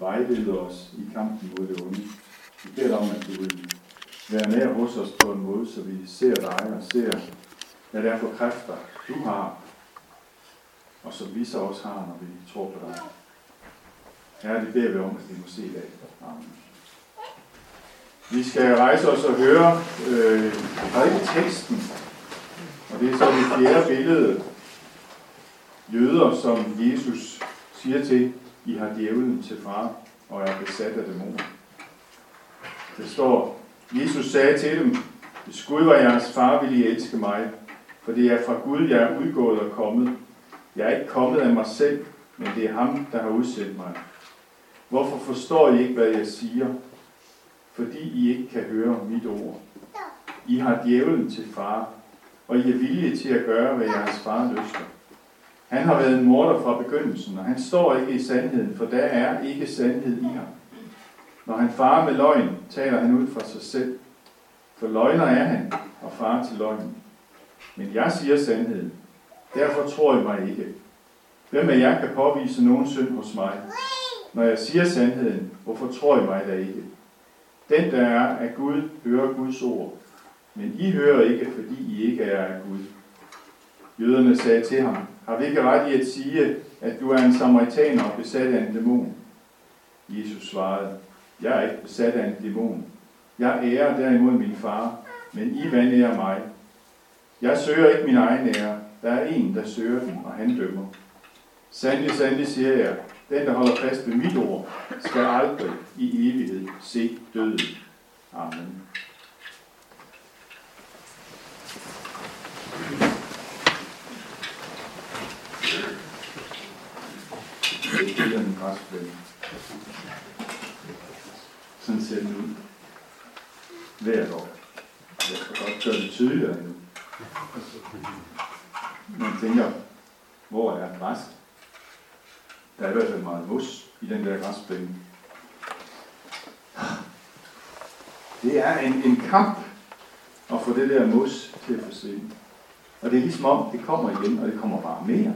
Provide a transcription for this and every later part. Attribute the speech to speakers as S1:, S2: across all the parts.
S1: vejlede os i kampen mod det onde. Vi beder dig om, at du vil være nær hos os på en måde, så vi ser dig og ser, hvad det er for kræfter, du har, og som vi så også har, når vi tror på dig. Herre, det beder vi om, at vi må se i dag. Amen. Vi skal rejse os og høre øh, teksten, og det er så det fjerde billede. Jøder, som Jesus siger til, i har djævlen til far og er besat af dæmoner. Det står, Jesus sagde til dem, hvis Gud var jeres far, ville I elske mig, for det er fra Gud, jeg er udgået og kommet. Jeg er ikke kommet af mig selv, men det er ham, der har udsendt mig. Hvorfor forstår I ikke, hvad jeg siger? Fordi I ikke kan høre mit ord. I har djævlen til far, og I er villige til at gøre, hvad jeres far lyster. Han har været en morder fra begyndelsen, og han står ikke i sandheden, for der er ikke sandhed i ham. Når han farer med løgn, taler han ud fra sig selv. For løgner er han, og far til løgn. Men jeg siger sandheden. Derfor tror I mig ikke. Hvem af jer kan påvise nogen synd hos mig? Når jeg siger sandheden, hvorfor tror I mig da ikke? Den, der er af Gud, hører Guds ord. Men I hører ikke, fordi I ikke er af Gud. Jøderne sagde til ham, har vi ikke ret i at sige, at du er en samaritaner og besat af en dæmon? Jesus svarede, jeg er ikke besat af en dæmon. Jeg ærer derimod min far, men I vandærer mig. Jeg søger ikke min egen ære. Der er en, der søger den, og han dømmer. Sandelig, sandelig siger jeg, den, der holder fast ved mit ord, skal aldrig i evighed se døden. Amen. Det den en græsplæne. Sådan ser den ud. Hvert år. Jeg kan godt gøre det tydeligere nu. Man tænker, hvor er græs? Der er i hvert fald meget mos i den der græsplæne. Det er en, en kamp at få det der mos til at forsvinde. Og det er ligesom om, det kommer igen, og det kommer bare mere.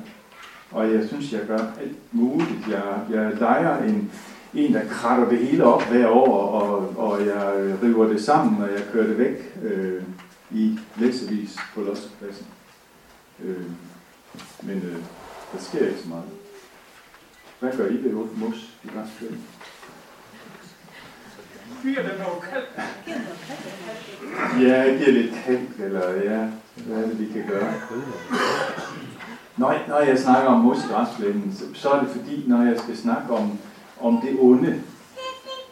S1: Og jeg synes, jeg gør alt muligt. Jeg, jeg leger en, en, der kratter det hele op hver år, og, og jeg river det sammen, og jeg kører det væk øh, i læsevis på lossepladsen. Øh, men øh, der sker ikke så meget. Hvad gør I ved mos i græsplænen?
S2: Fyre den over kalk.
S1: Ja, jeg giver lidt kalk, eller ja, hvad er det, vi kan gøre? Når, når jeg snakker om mos græsplænen, så, så er det fordi, når jeg skal snakke om, om det onde,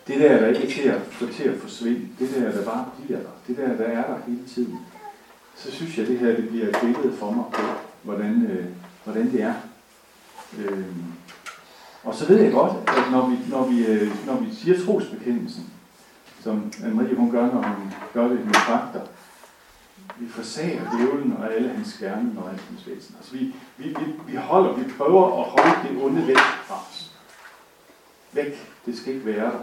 S1: det der, der ikke er til at få til at forsvinde, det der, der bare bliver der, det der, der er der hele tiden, så synes jeg, det her det bliver et billede for mig på, hvordan, øh, hvordan det er. Øh, og så ved jeg godt, at når vi, når vi, øh, når vi siger trosbekendelsen, som Anne-Marie hun gør, når hun gør det med fakta, vi forsager djævlen og alle hans skærme og alt hans væsen. Altså vi, vi, vi, vi, holder, vi prøver at holde det onde væk fra os. Væk. Det skal ikke være der.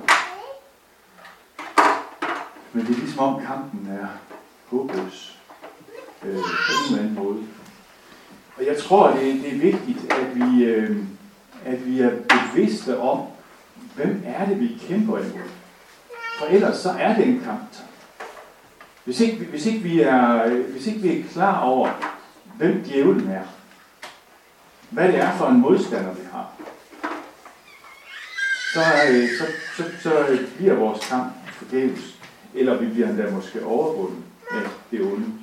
S1: Men det er ligesom om kampen er håbløs. Øh, på en eller anden måde. Og jeg tror, det, det er vigtigt, at vi, øh, at vi er bevidste om, hvem er det, vi kæmper imod. For ellers så er det en kamp. Hvis ikke, hvis ikke, vi, er, hvis ikke vi er klar over, hvem djævlen er, hvad det er for en modstander, vi har, så, øh, så, så, så bliver vores kamp forgæves, eller vi bliver endda måske overvundet af det onde.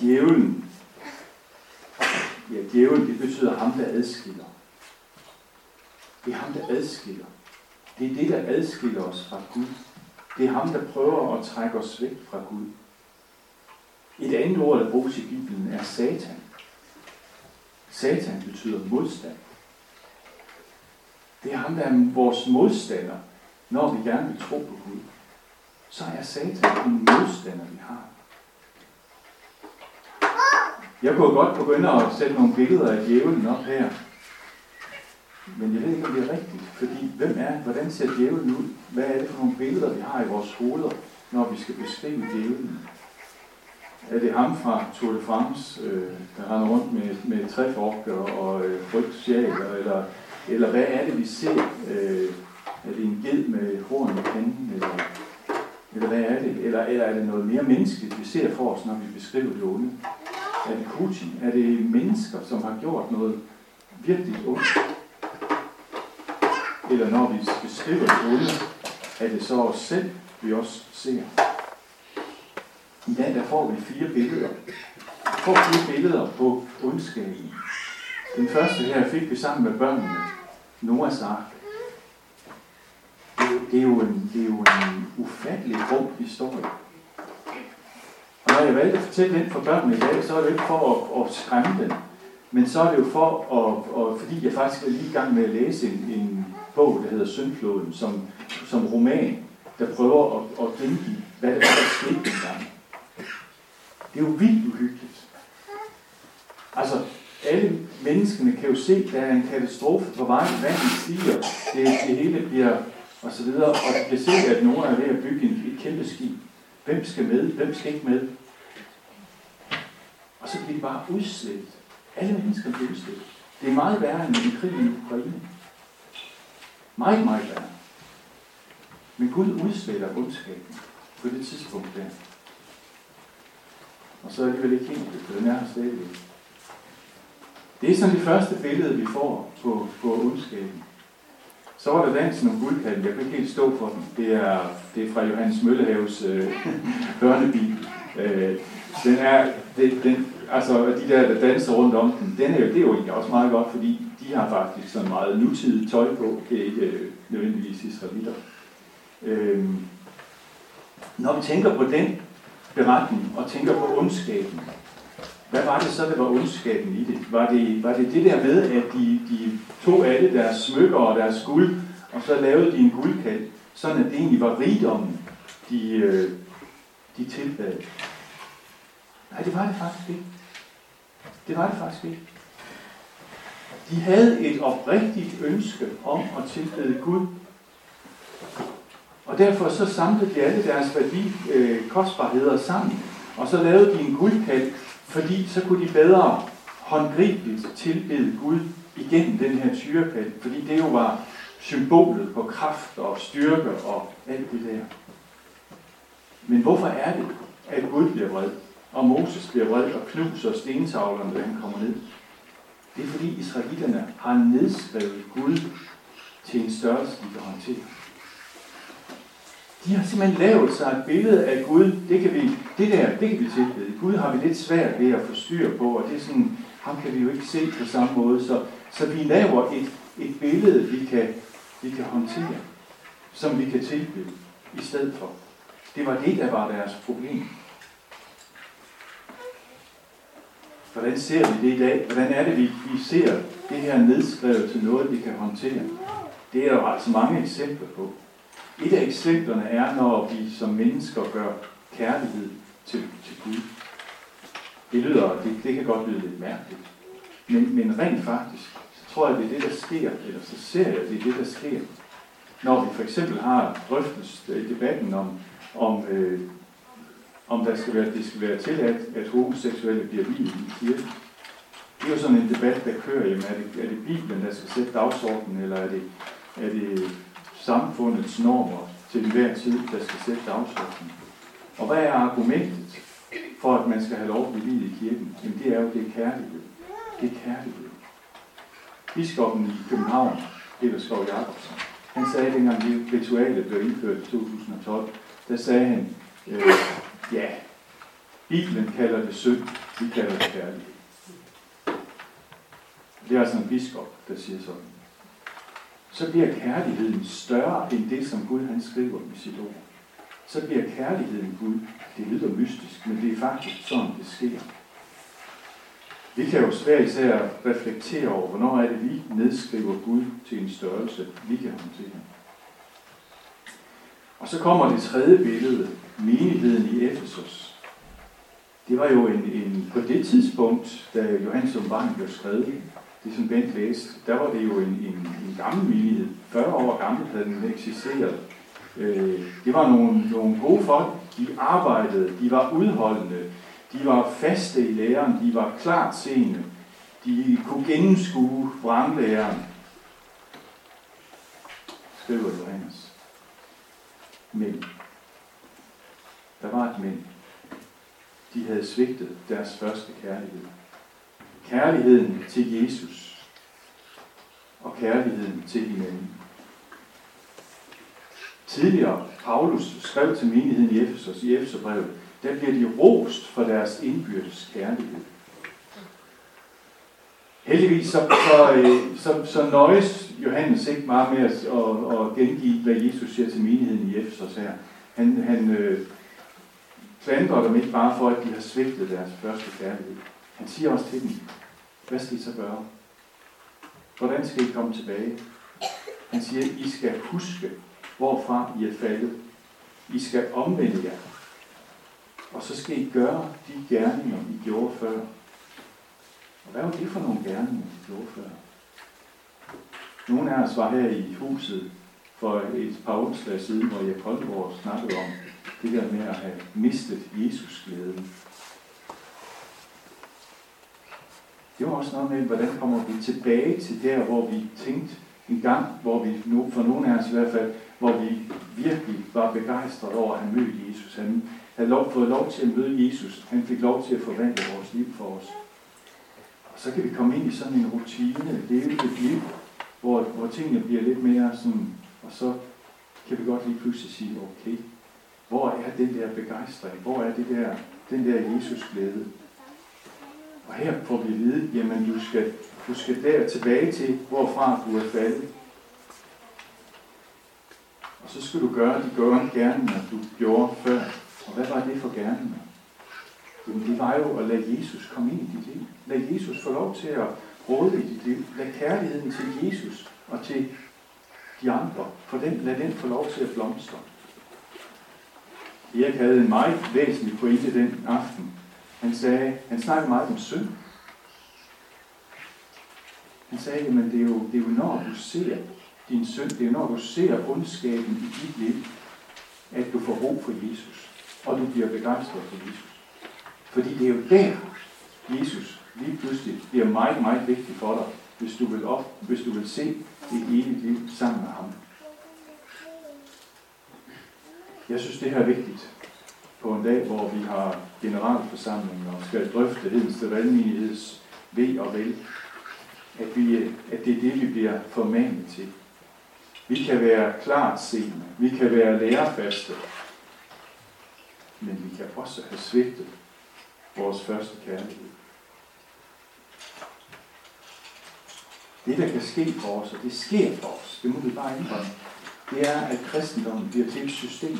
S1: Djævlen, ja, djævlen, det betyder ham, der adskiller. Det er ham, der adskiller. Det er det, der adskiller os fra Gud. Det er ham, der prøver at trække os væk fra Gud. Et andet ord, der bruges i Bibelen, er Satan. Satan betyder modstand. Det er ham, der er vores modstander, når vi gerne vil tro på Gud. Så er Satan en modstander, vi har. Jeg kunne godt begynde at sætte nogle billeder af djævlen op her. Men jeg ved ikke, om det er rigtigt. Fordi hvem er, hvordan ser djævlen ud? Hvad er det for nogle billeder, vi har i vores hoveder, når vi skal beskrive djævlen? Er det ham fra Tour de France, øh, der render rundt med, med træforker og øh, frygt eller Eller hvad er det, vi ser? Øh, er det en ged med horn i panden? Eller, eller hvad er det? Eller, eller er det noget mere menneskeligt, vi ser for os, når vi beskriver det onde? Er det Putin? Er det mennesker, som har gjort noget virkelig ondt? Eller når vi beskriver det onde, er det så os selv, vi også ser? I dag der får vi fire billeder. Vi får fire billeder på ondskaben. Den første her fik vi sammen med børnene. Noahs ark. Det er jo en, det er jo en ufattelig rum historie. Og når jeg valgte at fortælle den for børnene i dag, så er det ikke for at, at skræmme dem, men så er det jo for, at, at, fordi jeg faktisk er lige i gang med at læse en, en bog, der hedder Syndfloden, som, som roman, der prøver at, at gengive, hvad der, der skete dengang. Det er jo vildt uhyggeligt. Altså, alle menneskene kan jo se, at der er en katastrofe på vej, vandet stiger, det, det hele bliver og så videre, og det bliver set, at nogen er ved at bygge en, et kæmpe skib. Hvem skal med? Hvem skal ikke med? Og så bliver de bare udslettet. Alle mennesker bliver udslettet. Det er meget værre end en krig i Ukraine. Meget, meget værre. Men Gud udsletter ondskaben på det tidspunkt der. Og så er det alligevel ikke helt for den er her stadigvæk. Det er sådan det første billede, vi får på, på ondskaben. Så var der dansen om guldkatten. Jeg kan ikke helt stå for den. Det er, det er fra Johannes Møllehaves øh, børnebibel. Øh, den er, det, den, altså de der, der danser rundt om den, den er jo, det er jo egentlig også meget godt, fordi de har faktisk sådan meget nutidigt tøj på. Det er ikke øh, nødvendigvis israelitter. Øh, når vi tænker på den beretning og tænker på ondskaben, hvad var det så, der var ondskaben i det? Var det var det, det der med, at de, de tog alle deres smykker og deres guld, og så lavede de en guldkald, sådan at det egentlig var rigdommen, de, øh, de tilbad? Nej, det var det faktisk ikke. Det var det faktisk ikke. De havde et oprigtigt ønske om at tilbede Gud. Og derfor så samlede de alle deres værdi, øh, kostbarheder sammen, og så lavede de en guldkald, fordi så kunne de bedre håndgribeligt tilbede Gud igennem den her tyrekald, fordi det jo var symbolet på kraft og styrke og alt det der. Men hvorfor er det, at Gud bliver vred, og Moses bliver vred og knuser stentavlerne, da han kommer ned? Det er fordi israelitterne har nedskrevet Gud til en størrelse, de kan håndtere. De har simpelthen lavet sig et billede af Gud. Det kan vi, det der, det kan vi tilbede. Gud har vi lidt svært ved at få styr på, og det er sådan, ham kan vi jo ikke se på samme måde. Så, så vi laver et, et billede, vi kan, vi kan håndtere, som vi kan tilbede i stedet for. Det var det, der var deres problem. Hvordan ser vi det i dag? Hvordan er det, vi, vi ser det her nedskrevet til noget, vi kan håndtere? Det er der altså mange eksempler på. Et af eksemplerne er, når vi som mennesker gør kærlighed til, til Gud. Det lyder, det, det kan godt lyde lidt mærkeligt. Men, men rent faktisk, så tror jeg, det er det, der sker, eller så ser jeg, det er det, der sker. Når vi for eksempel har drøftet i debatten om, om, øh, om der skal være, det skal være tilladt, at homoseksuelle bliver videt i kirken. Det er jo sådan en debat, der kører. Jamen, er, det, er det Bibelen, der skal sætte dagsordenen, eller er det, er det samfundets normer til enhver tid, der skal sætte dagsordenen. Og hvad er argumentet for, at man skal have lov at blive i kirken? Jamen det er jo, det er kærlighed. Det er kærlighed. Biskoppen i København, Peter Skov Jacobsen, han sagde, dengang det ritualet blev indført i 2012, der sagde han, øh, ja, Bibelen kalder det synd, vi kalder det kærlighed. Det er altså en biskop, der siger sådan så bliver kærligheden større end det, som Gud han skriver i sit ord. Så bliver kærligheden Gud. Det lyder mystisk, men det er faktisk sådan, det sker. Vi kan jo svært især reflektere over, hvornår er det, vi nedskriver Gud til en størrelse, vi kan håndtere. Og så kommer det tredje billede, menigheden i Efesus. Det var jo en, en på det tidspunkt, da Johannes åbenbaring blev skrevet, det som Bent læste, der var det jo en, en, en gammel menighed. 40 år gammel havde den eksisteret. Øh, det var nogle, nogle gode folk. De arbejdede, de var udholdende, de var faste i læren, de var klart seende. De kunne gennemskue vranglæren. skriver Johannes. Men der var et men. De havde svigtet deres første kærlighed. Kærligheden til Jesus og kærligheden til hinanden. Tidligere, Paulus skrev til menigheden i Efesos, i Efeserbrevet, der bliver de rost for deres indbyrdes kærlighed. Heldigvis så, så, øh, så, så nøjes Johannes ikke meget med at, at, at gengive, hvad Jesus siger til menigheden i Efesos her. Han, han øh, klandrer dem ikke bare for, at de har svigtet deres første kærlighed. Han siger også til dem, hvad skal I så gøre? Hvordan skal I komme tilbage? Han siger, I skal huske, hvorfra I er faldet. I skal omvende jer. Og så skal I gøre de gerninger, I gjorde før. Og hvad var det for nogle gerninger, I gjorde før? Nogle af os var her i huset for et par onsdage siden, hvor jeg Koldborg snakkede om det der med at have mistet Jesus-glæden. Det var også noget med, hvordan kommer vi tilbage til der, hvor vi tænkte en gang, hvor vi, nu, for nogle af os i hvert fald, hvor vi virkelig var begejstret over at have mødt Jesus. Han havde lov, fået lov til at møde Jesus. Han fik lov til at forvandle vores liv for os. Og så kan vi komme ind i sådan en rutine, leve et liv, hvor, hvor tingene bliver lidt mere sådan, og så kan vi godt lige pludselig sige, okay, hvor er den der begejstring? Hvor er det der, den der Jesus glæde? Og her får vi at vide, jamen du skal, du skal der tilbage til, hvorfra du er faldet. Og så skal du gøre de gøre gerninger, du gjorde før. Og hvad var det for gerninger? Jamen det var jo at lade Jesus komme ind i dit liv. Lad Jesus få lov til at råde i dit liv. Lad kærligheden til Jesus og til de andre, for den, lad den få lov til at blomstre. Erik havde en meget væsentlig pointe den aften. Han sagde, han snakkede meget om synd. Han sagde, at det er, jo, det er jo når du ser din synd, det er når du ser ondskaben i dit liv, at du får ro for Jesus, og du bliver begejstret for Jesus. Fordi det er jo der, Jesus lige pludselig bliver meget, meget vigtig for dig, hvis du vil, op, hvis du vil se et evigt liv sammen med ham. Jeg synes, det her er vigtigt på en dag, hvor vi har generalforsamling og skal drøfte Hedenste Valgmenigheds ved og vel, at, vi, at det er det, vi bliver formanet til. Vi kan være klart seende, vi kan være lærefaste, men vi kan også have svigtet vores første kærlighed. Det, der kan ske for os, og det sker for os, det må vi bare indrømme, det er, at kristendommen bliver til et system.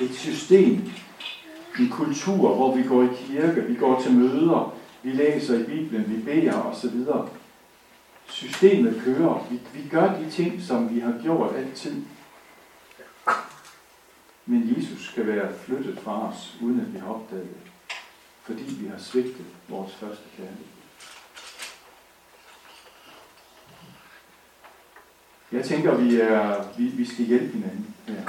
S1: Et system, en kultur, hvor vi går i kirke, vi går til møder, vi læser i Bibelen, vi beder osv. Systemet kører. Vi, vi gør de ting, som vi har gjort altid. Men Jesus skal være flyttet fra os, uden at vi har opdaget det. Fordi vi har svigtet vores første kærlighed. Jeg tænker, vi, er, vi, vi skal hjælpe hinanden her.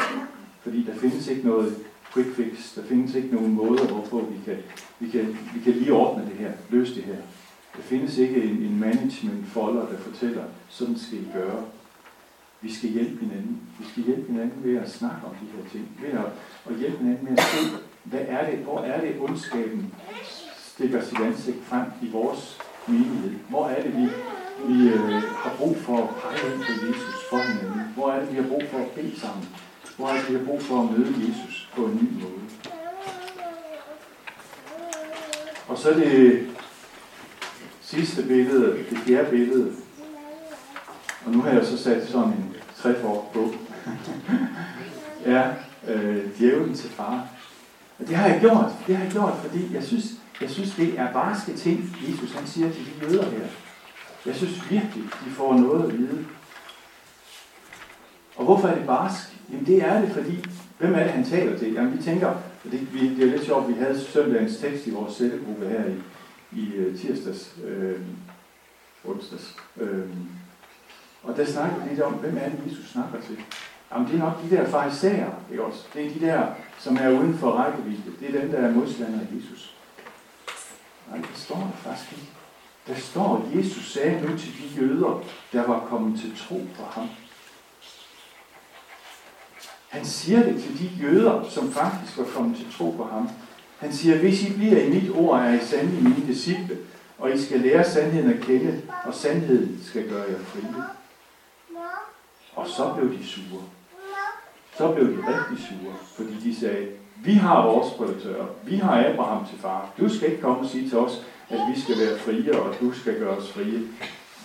S1: Fordi der findes ikke noget quick fix. Der findes ikke nogen måder, hvorpå vi kan, vi kan, vi kan lige ordne det her, løse det her. Der findes ikke en, en management folder, der fortæller, sådan skal I gøre. Vi skal hjælpe hinanden. Vi skal hjælpe hinanden ved at snakke om de her ting. Ved at, at hjælpe hinanden med at se, hvad er det, hvor er det ondskaben stikker sit ansigt frem i vores menighed? Hvor er det, vi, vi øh, har brug for at pege ind på Jesus for hinanden? Hvor er det, vi har brug for at bede sammen? Hvor er det, vi har brug for at møde Jesus på en ny måde? Og så det sidste billede, det fjerde billede. Og nu har jeg så sat sådan en træfork på. ja, øh, djævlen til far. Og det har jeg gjort. Det har jeg gjort, fordi jeg synes, jeg synes det er barske ting, Jesus han siger til de jøder her. Jeg synes virkelig, de får noget at vide. Og hvorfor er det barsk? Jamen det er det, fordi, hvem er det, han taler til? Jamen vi tænker, det, vi, det er lidt sjovt, vi havde søndagens tekst i vores cellegruppe her i, i øh, tirsdags, øh, onsdags. Øh, og der snakker vi lidt om, hvem er det, Jesus snakker til? Jamen det er nok de der farisæer, ikke også? Det er de der, som er uden for rækkevidde. Det er dem, der er modstandere af Jesus. Nej, det står der faktisk ikke. Der står, at Jesus sagde nu til de jøder, der var kommet til tro på ham. Han siger det til de jøder, som faktisk var kommet til tro på ham. Han siger, hvis I bliver i mit ord, er I sandelig mine disciple, og I skal lære sandheden at kende, og sandheden skal gøre jer frie. Og så blev de sure. Så blev de rigtig sure, fordi de sagde, vi har vores prediktør, vi har Abraham til far. Du skal ikke komme og sige til os, at vi skal være frie, og du skal gøre os frie.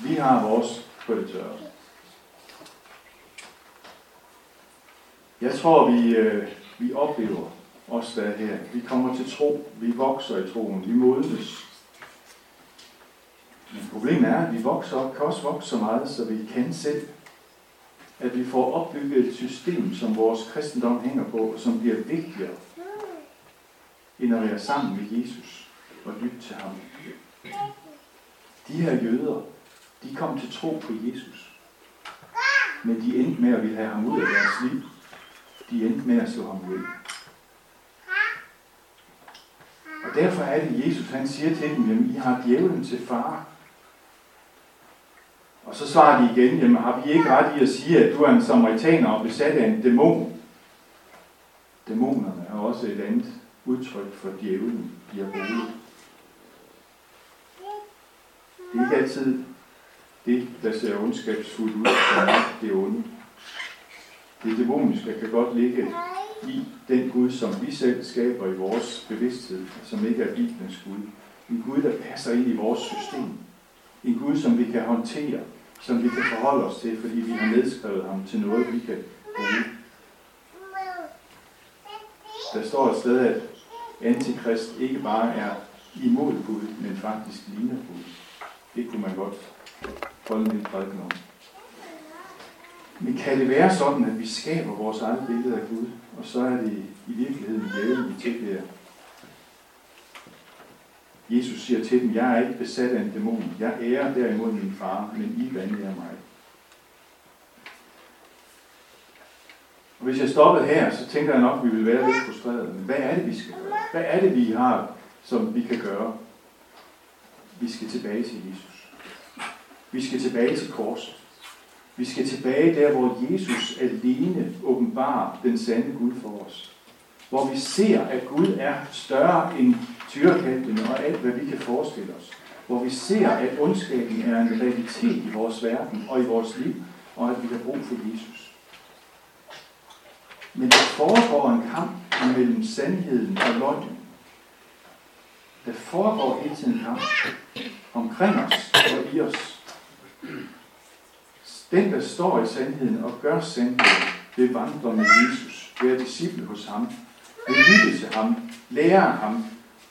S1: Vi har vores prediktør. Jeg tror, vi, øh, vi oplever os der er her. Vi kommer til tro, vi vokser i troen, vi modnes. Men problemet er, at vi vokser, kan også vokse så meget, så vi kan selv. At vi får opbygget et system, som vores kristendom hænger på, og som bliver vigtigere, end at være sammen med Jesus og lytte til ham. De her jøder, de kom til tro på Jesus. Men de endte med at ville have ham ud af deres liv. De endte med at slå ham ud. Og derfor er det, Jesus han siger til dem, jamen I har djævlen til far. Og så svarer de igen, jamen har vi ikke ret i at sige, at du er en samaritaner og besat af en dæmon? Dæmonerne er også et andet udtryk for djævlen, diabolet. Det er ikke altid det, der ser ondskabsfuldt ud, som er det onde. Det dæmoniske kan godt ligge i den Gud, som vi selv skaber i vores bevidsthed, som ikke er Bibelens Gud. En Gud, der passer ind i vores system. En Gud, som vi kan håndtere, som vi kan forholde os til, fordi vi har nedskrevet ham til noget, vi kan bruge. Der står et sted, at antikrist ikke bare er imod Gud, men faktisk ligner Gud. Det kunne man godt holde en prædiken om. Men kan det være sådan, at vi skaber vores eget billede af Gud, og så er det i virkeligheden djævlen, vi tilbeder? Jesus siger til dem, jeg er ikke besat af en dæmon. Jeg ærer derimod min far, men I vanærer mig. Og hvis jeg stoppede her, så tænker jeg nok, at vi vil være lidt frustrerede. Men hvad er det, vi skal gøre? Hvad er det, vi har, som vi kan gøre? Vi skal tilbage til Jesus. Vi skal tilbage til korset. Vi skal tilbage der, hvor Jesus alene åbenbarer den sande Gud for os. Hvor vi ser, at Gud er større end tyrekalvene og alt, hvad vi kan forestille os. Hvor vi ser, at ondskaben er en realitet i vores verden og i vores liv, og at vi har brug for Jesus. Men der foregår en kamp mellem sandheden og løgnen. Der foregår hele tiden en kamp omkring os og i os. Den, der står i sandheden og gør sandheden, vil vandre med Jesus, være disciple hos ham, vil lytte til ham, lære ham,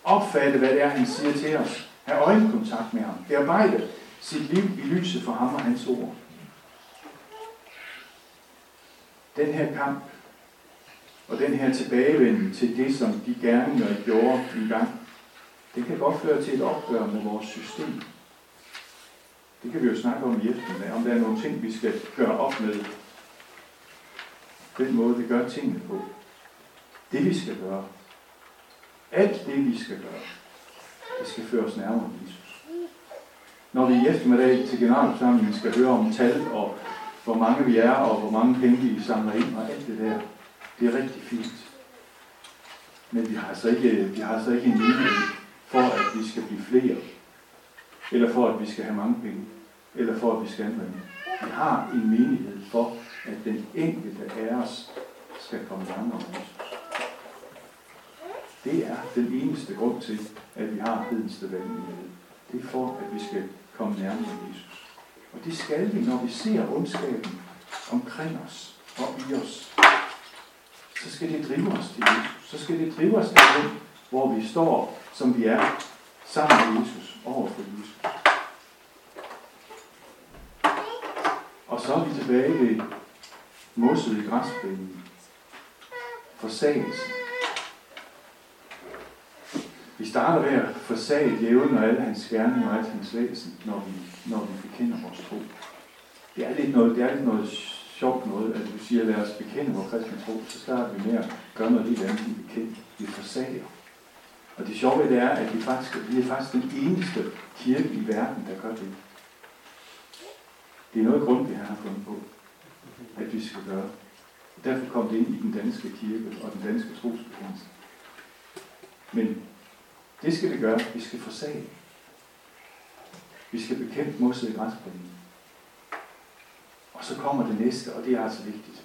S1: opfatte, hvad det er, han siger til os, have øjenkontakt med ham, bearbejde sit liv i lyset for ham og hans ord. Den her kamp, og den her tilbagevenden til det, som de gerninger gjorde en gang, det kan godt føre til et opgør med vores system. Det kan vi jo snakke om i eftermiddag, om der er nogle ting, vi skal gøre op med. Den måde, vi gør tingene på. Det vi skal gøre. Alt det, vi skal gøre, det skal føre os nærmere Jesus. Når vi i eftermiddag til generalforsamlingen skal høre om tal, og hvor mange vi er, og hvor mange penge vi samler ind, og alt det der, det er rigtig fint. Men vi har altså ikke, vi har altså ikke en mulighed for, at vi skal blive flere, eller for, at vi skal have mange penge, eller for, at vi skal anvende. Vi har en menighed for, at den enkelte af os skal komme nærmere Jesus. Det er den eneste grund til, at vi har hedenste valgmulighed. Det er for, at vi skal komme nærmere Jesus. Og det skal vi, når vi ser ondskaben omkring os og i os. Så skal det drive os til Jesus. Så skal det drive os derhen, hvor vi står, som vi er, sammen med Jesus, over for Jesus. Og så er vi tilbage ved mosset i græsplænen. Forsagelse. Vi starter ved at forsage djævlen og alle hans gerninger og alt hans væsen, når vi, når vi bekender vores tro. Det er lidt noget, det er lidt noget sjovt noget, at du siger, lad os bekende vores kristne tro, så starter vi med at gøre noget lidt andet, end vi kender. Vi forsager. Og det sjove det er, at vi, faktisk, vi er faktisk den eneste kirke i verden, der gør det. Det er noget grund, vi har fundet på, at vi skal gøre. Derfor kom det ind i den danske kirke og den danske trosbekendelse. Men det skal vi gøre. Vi skal forsage. Vi skal bekæmpe mosset i græsplænen. Og så kommer det næste, og det er altså vigtigt.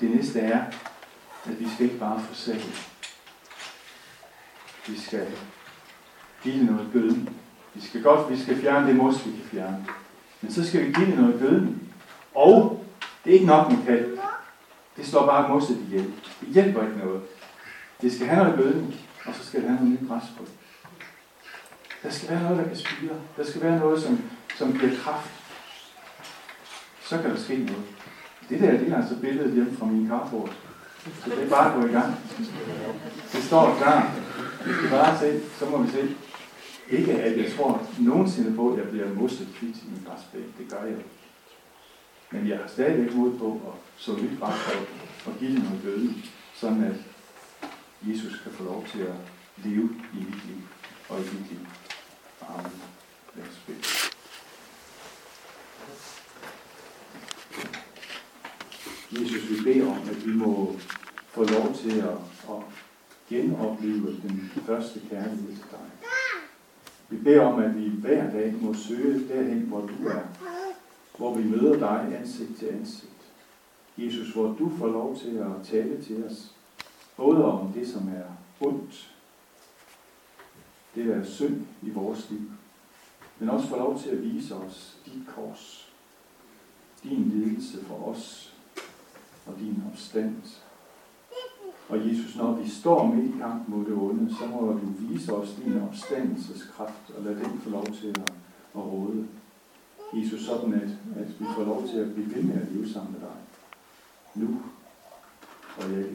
S1: Det næste er, at vi skal ikke bare forsage. Vi skal give det noget gøden. Vi skal godt, vi skal fjerne det mos, vi kan fjerne. Men så skal vi give det noget gøden. Og det er ikke nok med kalk. Det slår bare mosset ihjel. Det hjælper ikke noget. Det skal have noget gøden, og så skal det have noget nyt græs på. Der skal være noget, der kan spire. Der skal være noget, som, som giver kraft. Så kan der ske noget. Det der, det er altså billedet hjemme fra min carport. Så det er bare at gå i gang. Det står klar. Bare se, så må vi se. Ikke at jeg tror nogensinde på, at jeg bliver mosset kvidt i min græsplæne. Det gør jeg Men jeg har stadigvæk mod på at så nyt græsfrø og give det noget gøde, sådan at Jesus kan få lov til at leve i mit liv og i dit liv. Amen. Lad os bede. Jesus, vi beder om, at vi må få lov til at, at genopleve den første kærlighed til dig. Vi beder om, at vi hver dag må søge derhen, hvor du er. Hvor vi møder dig ansigt til ansigt. Jesus, hvor du får lov til at tale til os. Både om det, som er ondt, det er synd i vores liv, men også får lov til at vise os dit kors, din lidelse for os og din opstandelse. Og Jesus, når vi står midt i kamp mod det onde, så må du vise os din opstandelseskraft og lad den få lov til at, at råde. Jesus, sådan at, at vi får lov til at blive ved med at leve sammen med dig. Nu og jeg